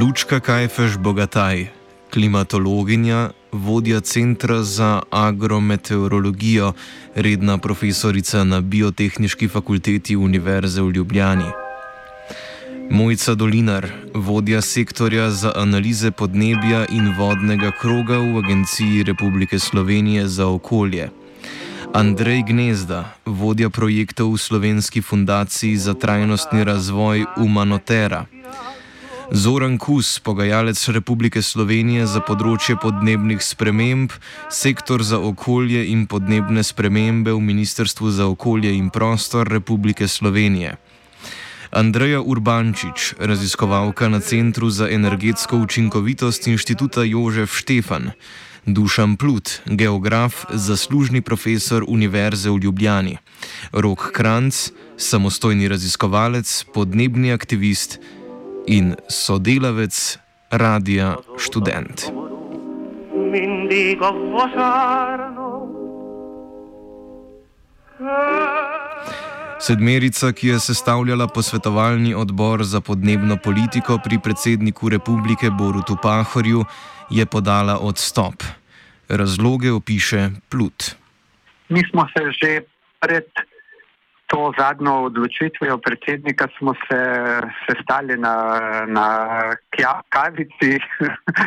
Lučka Kajfeš Bogataj, klimatologinja, vodja Centra za agrometeorologijo, redna profesorica na Biotehnički fakulteti Univerze v Ljubljani. Mojca Dolinar, vodja sektorja za analize podnebja in vodnega kroga v Agenciji Republike Slovenije za okolje. Andrej Gnezda, vodja projektov v Slovenski fundaciji za trajnostni razvoj Umanotera. Zoran Kus, pogajalec Republike Slovenije za področje podnebnih sprememb, sektor za okolje in podnebne spremembe v Ministrstvu za okolje in prostor Republike Slovenije. Andreja Urbančič, raziskovalka na Centru za energetsko učinkovitost Inštituta Jožef Štefan. Dušan Plut, geograf, zaslužni profesor Univerze v Ljubljani. Rok Kranc, samostojni raziskovalec, podnebni aktivist in sodelavec Radia Študent. Sedmerica, ki je sestavljala posvetovalni odbor za podnebno politiko pri predsedniku republike Borutu Pahorju, je podala odstop. Razloge opiše Plut. Mi smo se že pred to zadnjo odločitvijo predsednika smo se sestali na, na kavici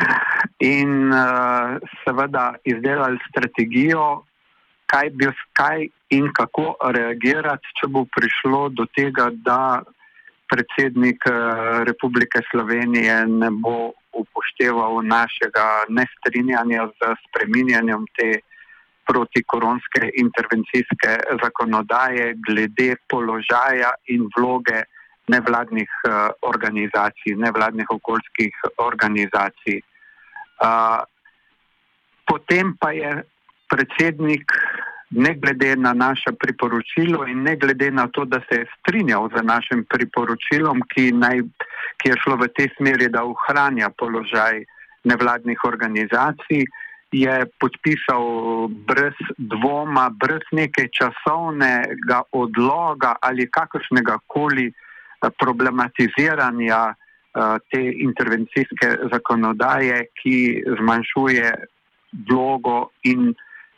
in uh, seveda izdelali strategijo, kaj bi kaj in kako reagirati, če bo prišlo do tega, da predsednik uh, Republike Slovenije ne bo upošteval našega nestrinjanja z spreminjanjem te protikoronske intervencijske zakonodaje glede položaja in vloge nevladnih uh, organizacij, nevladnih okoljskih organizacij. Potem pa je predsednik, ne glede na naše priporočilo in ne glede na to, da se je strinjal z našim priporočilom, ki, naj, ki je šlo v tej smeri, da ohranja položaj nevladnih organizacij, je podpisal brez dvoma, brez neke časovnega odloga ali kakršnega koli problematiziranja te intervencijske zakonodaje, ki zmanjšuje vlogo in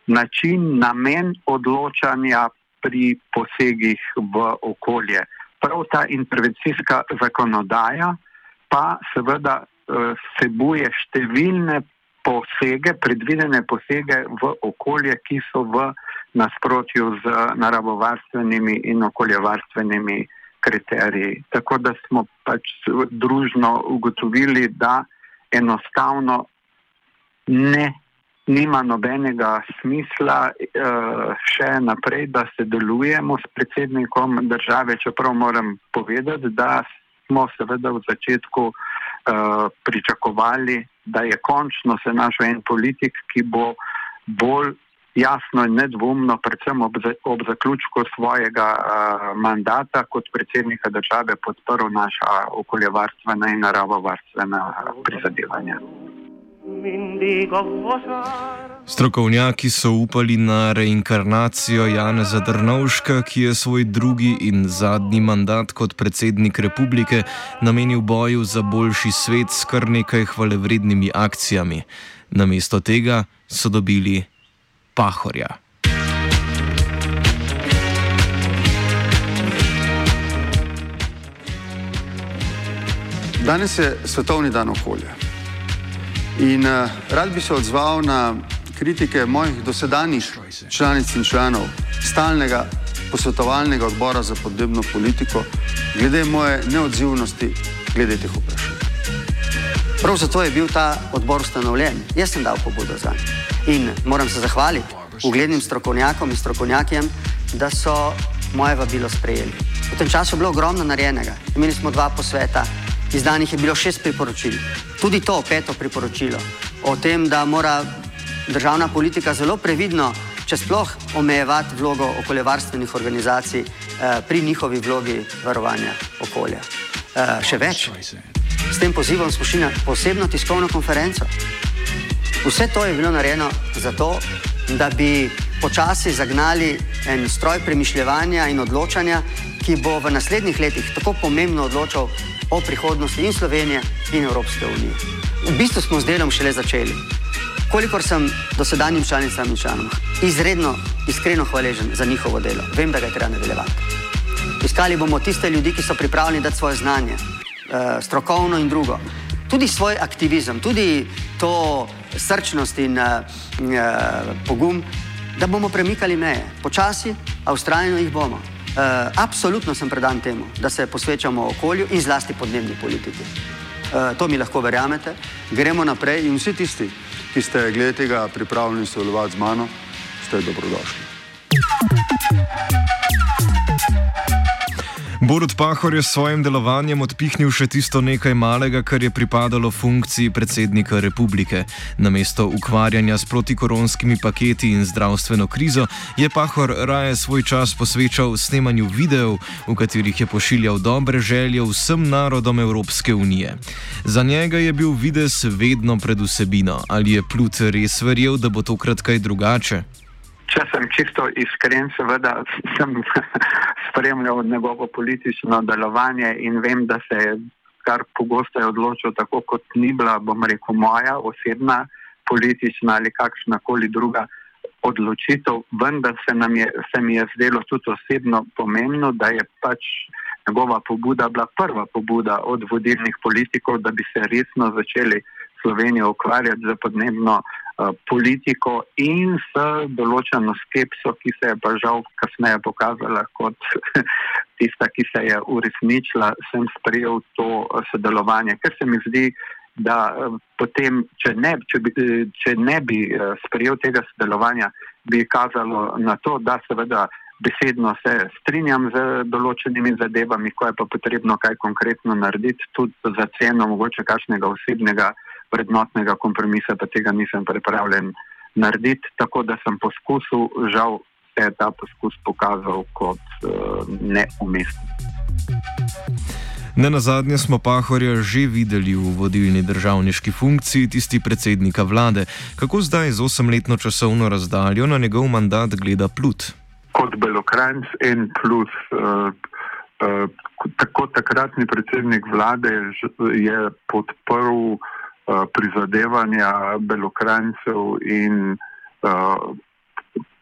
način, namen odločanja pri posegih v okolje. Prav ta intervencijska zakonodaja pa seveda vsebuje številne posege, predvidene posege v okolje, ki so v nasprotju z naravovarstvenimi in okoljevarstvenimi kriteriji. Tako da smo pač družno ugotovili, da enostavno ne, nima nobenega smisla uh, še naprej, da se delujemo s predsednikom države, čeprav moram povedati, da smo seveda v začetku uh, pričakovali, da je končno se našel en politik, ki bo bolj jasno in nedvomno, predvsem ob, ob zaključku svojega uh, mandata kot predsednika države podprl naša okoljevarstvena in naravovarstvena prizadevanja. Strokovnjaki so upali na reinkarnacijo Janeza Drnovška, ki je svoj drugi in zadnji mandat kot predsednik republike namenil boju za boljši svet s kar nekaj hvalevrednimi akcijami. Namesto tega so dobili pahorja. Danes je svetovni dan okolja. In uh, rad bi se odzval na kritike mojih dosedanjih članic in članov stalnega posvetovalnega odbora za podnebno politiko, glede moje neodzivnosti glede teh vprašanj. Prav zato je bil ta odbor ustanovljen. Jaz sem dal pobudo za njega. In moram se zahvaliti uglednim strokovnjakom in strokovnjakem, da so moje vabilo sprejeli. V tem času je bilo ogromno narejenega. Imeli smo dva posveta, izdanih je bilo šest priporočil. Tudi to peto priporočilo o tem, da mora državna politika zelo previdno, če sploh omejevati vlogo okoljevarstvenih organizacij eh, pri njihovi vlogi varovanja okolja. Eh, še več. S tem pozivom smo šli na posebno tiskovno konferenco. Vse to je bilo narejeno zato, da bi počasi zagnali en stroj premišljanja in odločanja, ki bo v naslednjih letih tako pomembno odločal o prihodnosti in Slovenije in Evropske unije. V bistvu smo z delom šele začeli. Kolikor sem dosedanjim članicam in članom izredno, iskreno hvaležen za njihovo delo, vem, da ga je treba nadaljevati. Iskali bomo tiste ljudi, ki so pripravljeni dati svoje znanje, eh, strokovno in drugo. Tudi svoj aktivizem, tudi to srčnost in uh, uh, pogum, da bomo premikali meje. Počasi, a ustrajno jih bomo. Uh, absolutno sem predan temu, da se posvečamo okolju in zlasti podnebni politiki. Uh, to mi lahko verjamete. Gremo naprej in vsi tisti, ki ste glede tega pripravljeni sodelovati z mano, ste dobrodošli. Borut Pahor je s svojim delovanjem odpihnil še tisto nekaj malega, kar je pripadalo funkciji predsednika republike. Namesto ukvarjanja s protikoronskimi paketi in zdravstveno krizo, je Pahor raje svoj čas posvečal snemanju videov, v katerih je pošiljal dobre želje vsem narodom Evropske unije. Za njega je bil vides vedno pred vsebino. Ali je Plut res verjel, da bo tokrat kaj drugače? Če sem čisto iskren, seveda sem spremljal njegovo politično delovanje in vem, da se je kar pogosto odločil tako, kot ni bila, bom rekel, moja osebna politična ali kakšna koli druga odločitev, vendar se, je, se mi je zdelo tudi osebno pomembno, da je pač njegova pobuda bila prva pobuda od vodilnih politikov, da bi se resno začeli Slovenijo ukvarjati za podnebno politiko in s določeno skepso, ki se je pa žal kasneje pokazala kot tista, ki se je uresničila, sem sprejel to uh, sodelovanje, ker se mi zdi, da uh, potem, če ne, če bi, če ne bi uh, sprejel tega sodelovanja, bi kazalo na to, da seveda besedno se strinjam z določenimi zadevami, ko je pa potrebno kaj konkretno narediti, tudi za ceno mogoče kakšnega osebnega vrednotnega kompromisa, pa tega nisem pripravljen narediti. Tako da sem poskusil, žal se je ta poskus pokazal kot uh, neumesten. Ne na zadnje smo Pahorja že videli v vodilni državniški funkciji, tisti predsednika vlade. Kako zdaj z osemletno časovno razdaljo na njegov mandat gleda Plut? Kot Belokranc en plus. Uh, uh, tako takratni predsednik vlade je podprl uh, Eh, prizadevanja belokrancev in uh,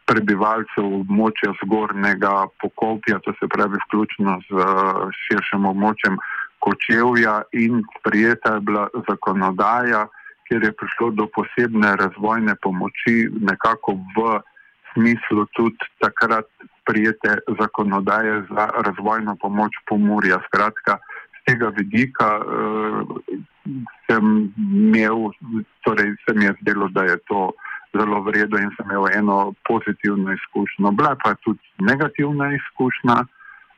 prebivalcev območja zgornjega pokopja, to se pravi vključno z uh, širšim območjem Kočevja in prijeta je bila zakonodaja, kjer je prišlo do posebne razvojne pomoči nekako v smislu tudi takrat prijete zakonodaje za razvojno pomoč Pomorja. Skratka, z tega vidika sem imel, torej se mi je zdelo, da je to zelo vredno in sem imel eno pozitivno izkušnjo. Bila pa tudi negativna izkušnja.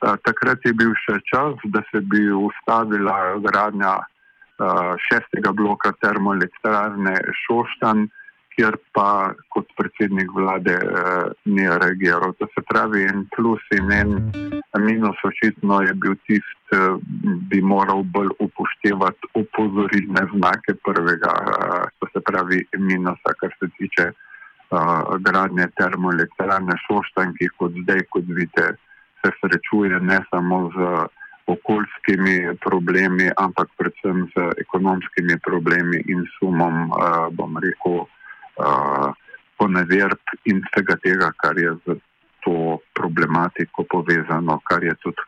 Uh, takrat je bil še čas, da se bi ustavila gradnja uh, šestega bloka termoelektrarne Šoštan, kjer pa kot predsednik vlade uh, ni reagiral. To se pravi, en plus in en minus očitno je bil tisti, ki bi moral bolj upoštevati upozorilne znake prvega, uh, to se pravi, minusa, kar se tiče uh, gradnje termoelektrarne Šoštan, ki kot zdaj, kot vidite, se srečuje ne samo z okoljskimi problemi, ampak predvsem z ekonomskimi problemi in sumom, uh, bom rekel, poneverb in vsega tega, kar je z to problematiko povezano, kar je tudi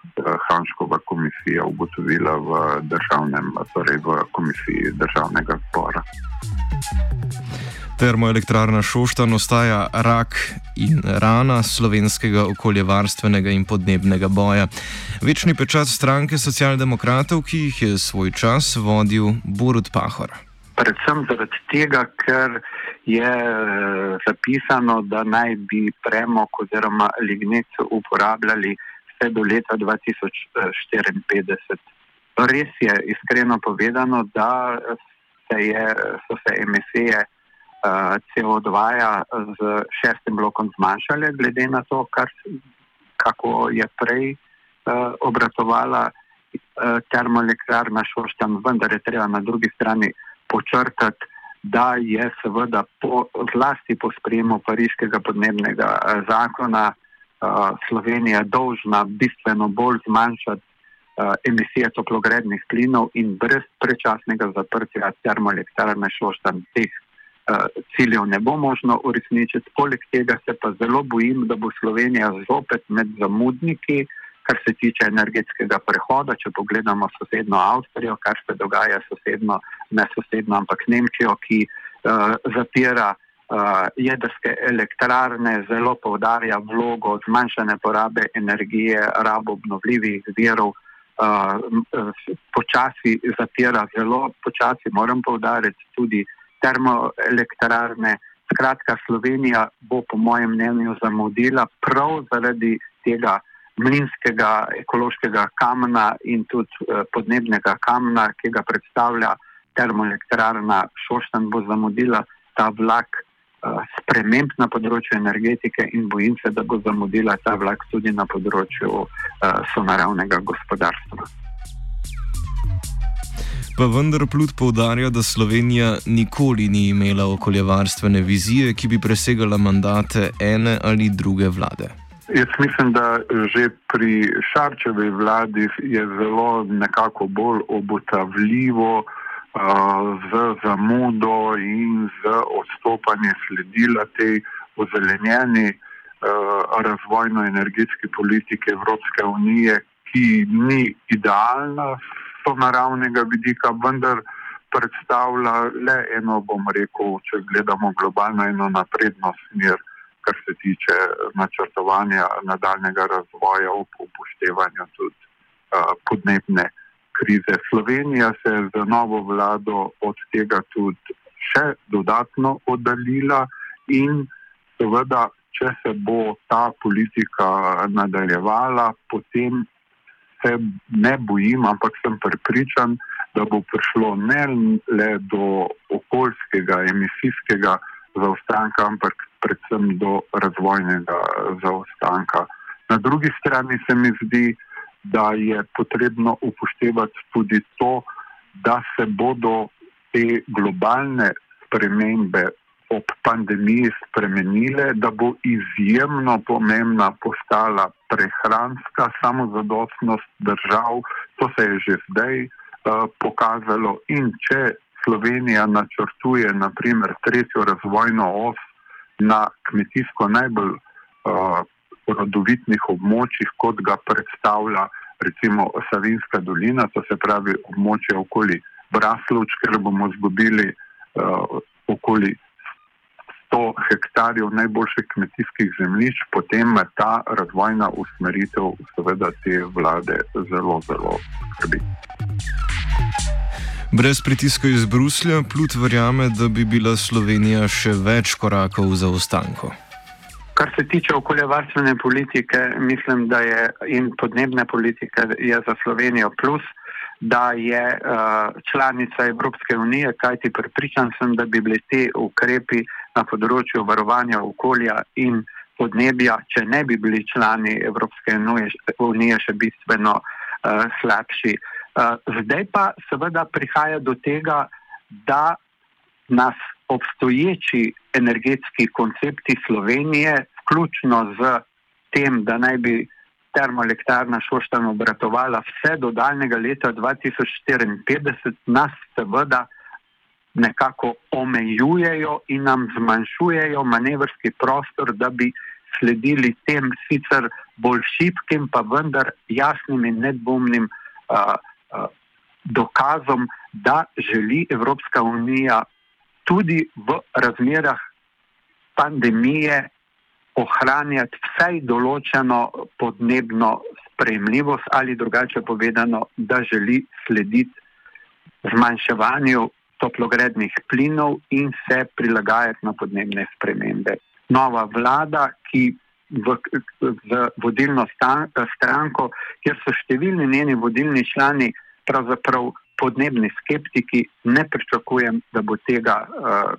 Hanškova komisija ugotovila v državnem, torej v komisiji državnega zbora. Termoelektrarna Šoštan ostaja rak in rana slovenskega okoljevarstvenega in podnebnega boja. Večni pečat stranke socialdemokratov, ki jih je svoj čas vodil Borut Pahor. Predvsem zaradi tega, ker je eh, zapisano, da naj bi premog oziroma lignit uporabljali vse do leta 2054. Res je iskreno povedano, da se je, so se emisije uh, CO2 z šestim blokom zmanjšale, glede na to, kar, kako je prej uh, obratovala uh, termoelektrarna Šoštan, vendar je treba na drugi strani počrtati, da je seveda po, zlasti po sprejemu pariškega podnebnega uh, zakona uh, Slovenija dolžna bistveno bolj zmanjšati uh, emisije toplogrednih plinov in brez prečasnega zaprtja termoelektrarne Šoštan teh uh, ciljev ne bo možno uresničiti. Poleg tega se pa zelo bojim, da bo Slovenija zopet med zamudniki, kar se tiče energetskega prehoda. Če pogledamo sosedno Avstrijo, kar se dogaja sosedno, ne sosedno, ampak Nemčijo, ki uh, zapira. Uh, jedrske elektrarne zelo povdarja vlogo zmanjšane porabe energije, rabo obnovljivih virov, uh, počasi zapira, zelo počasi, moram povdariti, tudi termoelektrarne. Skratka, Slovenija bo, po mojem mnenju, zamudila prav zaradi tega mlinskega ekološkega kamna in tudi uh, podnebnega kamna, ki ga predstavlja termoelektrarna Šoštan, bo zamudila ta vlak. Eh, sprememb na področju energetike in bojim se, da bo zamudila ta vlak tudi na področju uh, sonaravnega gospodarstva. Pa vendar Plut poudarja, da Slovenija nikoli ni imela okoljevarstvene vizije, ki bi presegala mandate ene ali druge vlade. Jaz mislim, da že pri Šarčevi vladi je zelo nekako bolj obotavljivo, uh, z zamudo in z odstopanjem sledila tej ozelenjeni razvojno-energetski politiki Evropske unije, ki ni idealna z naravnega vidika, vendar predstavlja le eno, bom rekel, če gledamo globalno, eno napredno smer, kar se tiče načrtovanja nadaljnega razvoja ob upoštevanju tudi uh, podnebne krize. Slovenija se je za novo vlado od tega tudi še dodatno oddaljila in seveda, če se bo ta politika nadaljevala, potem se ne bojim, ampak sem prepričan, da bo prišlo ne le do okoljskega, emisijskega zaostanka, ampak predvsem do razvojnega zaostanka. Na drugi strani se mi zdi, da je potrebno upoštevati tudi to, da se bodo te globalne spremembe ob pandemiji spremenile, da bo izjemno pomembna postala prehranska samozadostnost držav. To se je že zdaj uh, pokazalo in če Slovenija načrtuje naprimer tretjo razvojno os na kmetijsko najbolj uh, rodovitnih območjih, kot ga predstavlja recimo Savinska dolina, to se pravi območje okoli Braslovč, ker bomo izgubili uh, okoli 100 hektarjev najboljših kmetijskih zemljišč, potem me ta razvojna usmeritev seveda te vlade zelo, zelo skrbi. Brez pritiska iz Bruslja, Plut verjame, da bi bila Slovenija še več korakov za ostanko. Kar se tiče okoljevarstvene politike, mislim, da je in podnebne politike je za Slovenijo plus, da je uh, članica Evropske unije, kajti pripričan sem, da bi bili ti ukrepi na področju varovanja okolja in podnebja, če ne bi bili člani Evropske unije, še bistveno uh, slabši. Uh, zdaj pa seveda prihaja do tega, da nas obstoječi energetski koncepti Slovenije, vključno z tem, da naj bi termoelektrarna Šoštan obratovala vse do daljnega leta 2054, nas seveda nekako omejujejo in nam zmanjšujejo manevrski prostor, da bi sledili tem sicer bolj šipkim, pa vendar jasnim in nedvomnim uh, dokazom, da želi Evropska unija tudi v razmerah pandemije ohranjati vsaj določeno podnebno sprejemljivost ali drugače povedano, da želi slediti zmanjševanju toplogrednih plinov in se prilagajati na podnebne spremembe. Nova vlada, ki v, v vodilno stranko, kjer so številni njeni vodilni člani pravzaprav podnebni skeptiki, ne pričakujem, da bo tega, eh,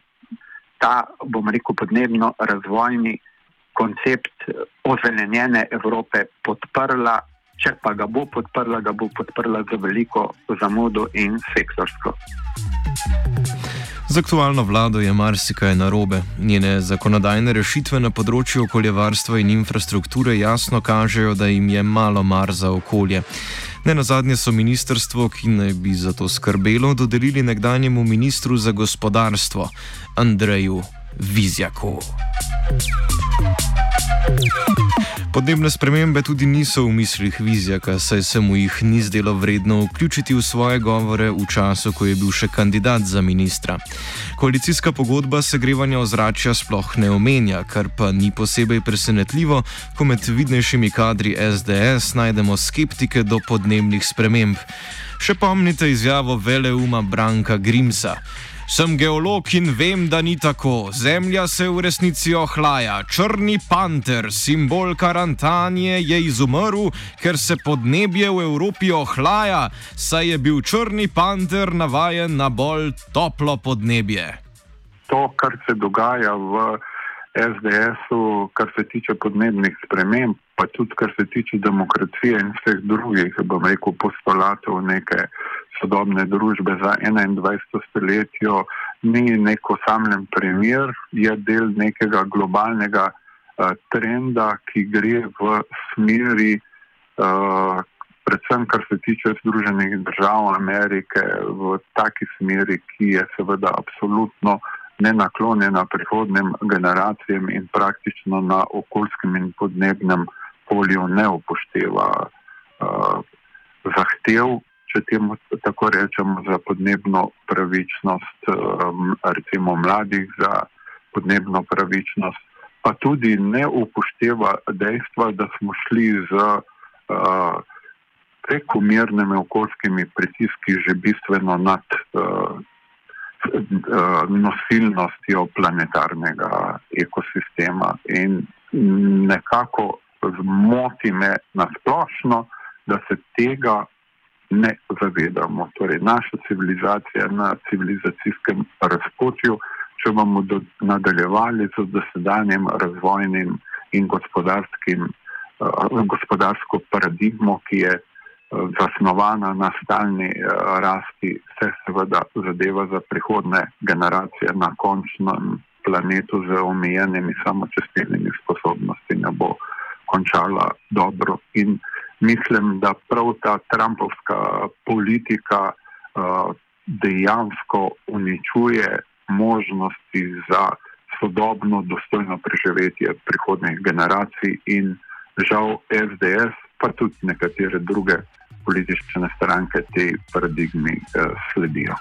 ta, bom rekel, podnebno-razvojni koncept ozelenjene Evrope podprla. Če pa ga bo podprla, ga bo podprla za veliko zamudo in sektorsko. Z aktualno vlado je marsikaj narobe. Njene zakonodajne rešitve na področju okoljevarstva in infrastrukture jasno kažejo, da jim je malo mar za okolje. Ne na zadnje so ministrstvo, ki naj bi za to skrbelo, dodelili nekdanjemu ministru za gospodarstvo, Andreju Vizjaku. Podnebne spremembe tudi niso v mislih Vizjaka, saj se mu jih ni zdelo vredno vključiti v svoje govore v času, ko je bil še kandidat za ministra. Koalicijska pogodba segrevanja ozračja sploh ne omenja, kar pa ni posebej presenetljivo, ko med vidnejšimi kadri SDS najdemo skeptike do podnebnih sprememb. Še pomnite izjavo veleuma Branka Grimsa. Sem geolog in vem, da ni tako. Zemlja se v resnici ohlaja. Črni panter, simbol karantanje, je izumrl, ker se podnebje v Evropi ohlaja, saj je bil črni panter navajen na bolj toplo podnebje. To, kar se dogaja v SDS-u, kar se tiče podnebnih sprememb, pa tudi kar se tiče demokracije in vseh drugih, bom rekel, postolatov neke sodobne družbe za 21. stoletje, ni neko samljen primer, je del nekega globalnega uh, trenda, ki gre v smeri, uh, predvsem kar se tiče Združenih držav Amerike, v taki smeri, ki je seveda absolutno ne naklonjena prihodnim generacijam in praktično na okoljskem in podnebnem polju ne upošteva uh, zahtev če temu tako rečemo, za podnebno pravičnost, recimo mladih, za podnebno pravičnost, pa tudi ne upošteva dejstva, da smo šli z uh, prekomernimi okoljskimi pritiski že bistveno nad uh, nosilnostjo planetarnega ekosistema in nekako zmoti me na splošno, da se tega ne zavedamo. Torej, naša civilizacija na civilizacijskem razpotju, če bomo do, nadaljevali z dosedanjem razvojnim in gospodarskim, uh, gospodarsko paradigmo, ki je uh, zasnovana na stalni uh, rasti, se seveda zadeva za prihodne generacije na končnem planetu z omejenimi samočestnimi sposobnostmi ne bo končala dobro. In, mislim, da prav ta Trumpovska politika uh, dejansko uničuje možnosti za sodobno, dostojno preživetje prihodnih generacij in žal SDS, pa tudi nekatere druge politične stranke tej paradigmi uh, sledijo.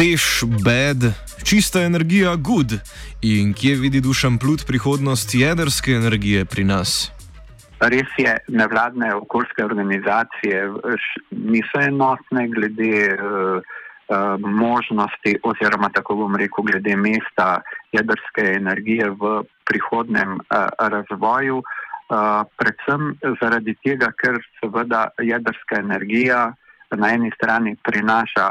Tež bed, čista energija good. In kje vidi dušan plut prihodnost jedrske energije pri nas? Res je, nevladne okoljske organizacije niso enotne glede uh, uh, možnosti, oziroma tako bom rekel, glede mesta jedrske energije v prihodnem uh, razvoju. Uh, predvsem zaradi tega, ker seveda jedrska energija na eni strani prinaša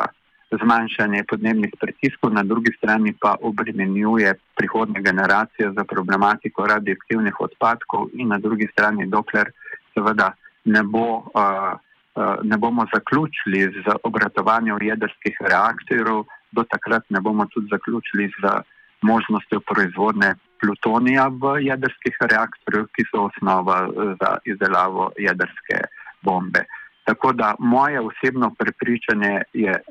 zmanjšanje podnebnih pritiskov, na drugi strani pa obremenjuje prihodne generacije za problematiko radioaktivnih odpadkov in na drugi strani, dokler seveda ne, bo, uh, uh, ne bomo zaključili z obratovanjem jedrskih reaktorjev, do takrat ne bomo tudi zaključili z možnostjo proizvodne plutonija v jedrskih reaktorjih, ki so osnova za izdelavo jedrske bombe. Tako da moje osebno prepričanje je eh,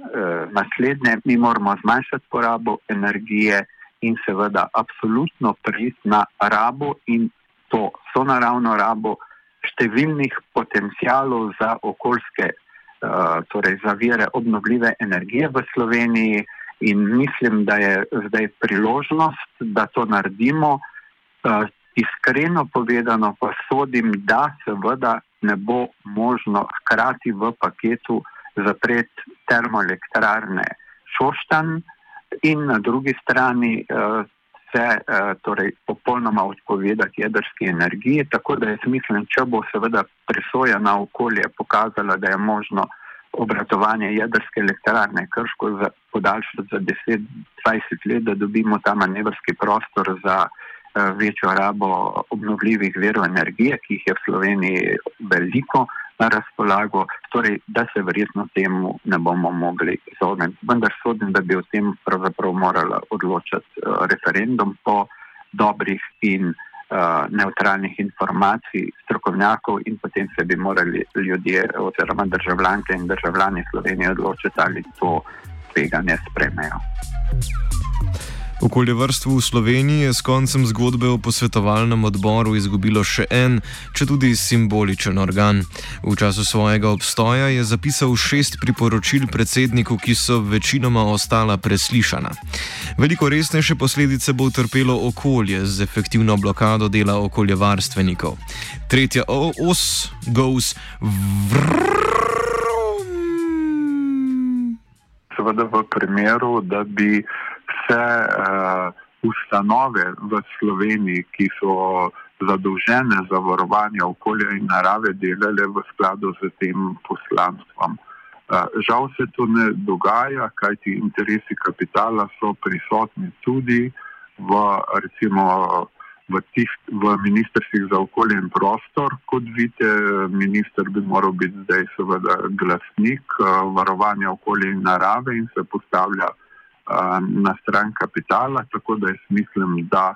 naslednje, mi moramo zmanjšati porabo energije in seveda absolutno priti na rabo in to sonaravno rabo številnih potencijalov za okoljske, eh, torej za vire obnovljive energije v Sloveniji in mislim, da je zdaj priložnost, da to naredimo. Eh, Iskreno povedano pa sodim, da seveda ne bo možno hkrati v paketu zapreti termoelektrarne Šoštan in na drugi strani eh, se eh, torej popolnoma odpovedati jedrski energiji, tako da je smislen, če bo seveda presoja na okolje pokazala, da je možno obratovanje jedrske elektrarne Krško podaljšati za 10-20 let, da dobimo ta manevrski prostor za večjo rabo obnovljivih verov energije, ki jih je v Sloveniji veliko na razpolago, torej da se verjetno temu ne bomo mogli izogniti. Vendar sodim, da bi o tem pravzaprav morala odločati eh, referendum po dobrih in eh, neutralnih informacij strokovnjakov in potem se bi morali ljudje oziroma državljanke in državljani Slovenije odločiti, ali to tveganje spremejo. Okoljevrstvo v Sloveniji je s koncem zgodbe o posvetovalnem odboru izgubilo še en, če tudi simboličen organ. V času svojega obstoja je zapisal šest priporočil predsedniku, ki so večinoma ostala preslišana. Veliko resnejše posledice bo utrpelo okolje z efektivno blokado dela okoljevarstvenikov. Tretja os goes vrrrr. Seveda v primeru, da bi vse uh, ustanove v Sloveniji, ki so zadolžene za varovanje okolja in narave, delale v skladu z tem poslanstvom. Uh, žal se to ne dogaja, kajti interesi kapitala so prisotni tudi v, recimo, v, tih, v ministrstvih za okolje in prostor. Kot vidite, minister bi moral biti zdaj seveda glasnik uh, varovanja okolja in narave in se postavlja uh, na stran kapitala, tako da jaz mislim, da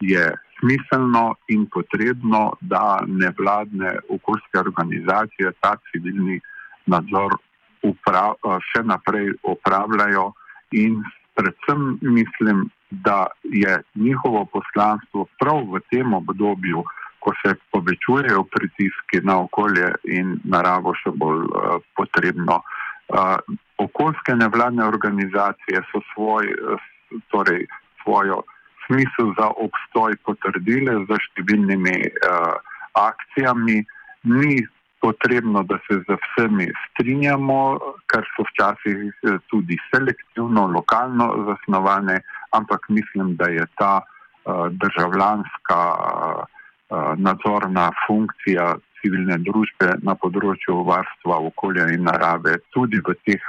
je smiselno in potrebno, da nevladne okoljske organizacije ta civilni nadzor uprav, še naprej upravljajo in predvsem mislim, da je njihovo poslanstvo prav v tem obdobju, ko se povečujejo pritiski na okolje in naravo še bolj uh, potrebno. Okoljske nevladne organizacije so svoj, uh, torej svojo smisel za obstoj potrdile z številnimi uh, akcijami. Ni potrebno, da se z vsemi strinjamo, ker so včasih eh, tudi selektivno, lokalno zasnovane, ampak mislim, da je ta uh, državljanska uh, nadzorna funkcija civilne družbe na področju varstva okolja in narave tudi v teh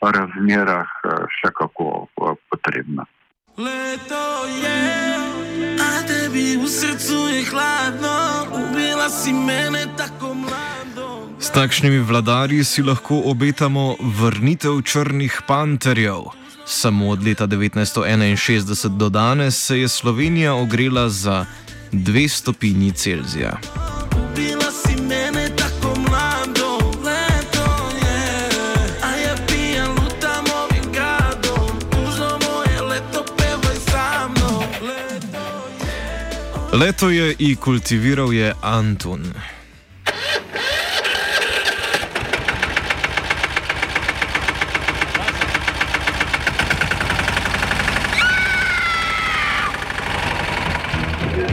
razmerah uh, še kako uh, potrebna. Leto je, a tebi v srcu je hladno, ubila si mene tako mlado. S takšnimi vladarji si lahko obetamo vrnitev črnih panterjev. Samo od leta 1961 do danes se je Slovenija ogrela za 2 stopinji Celzija. Leto je i kultiviral je Antun.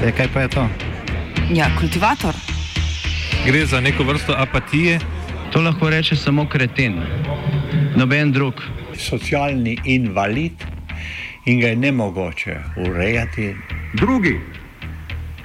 E, kaj pa je to? Ja, kultivator. Gre za neko vrsto apatije. To lahko reče samo kreten, noben drug. Socialni invalid in ga je ne mogoče urejati. Drugi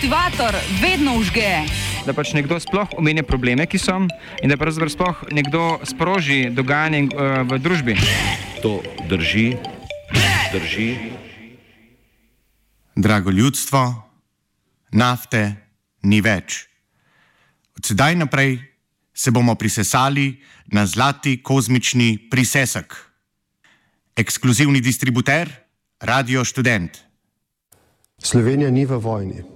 Kultivator vedno užge. Da pač nekdo sploh omenja probleme, ki so, in da pravzaprav sploh nekdo sproži dogajanje uh, v družbi. To drži, drži. Drago ljudstvo, nafte, ni več. Od sedaj naprej se bomo prisesali na zlati kozmični prisesek. Ekskluzivni distributer Radio Student. Slovenija ni v vojni.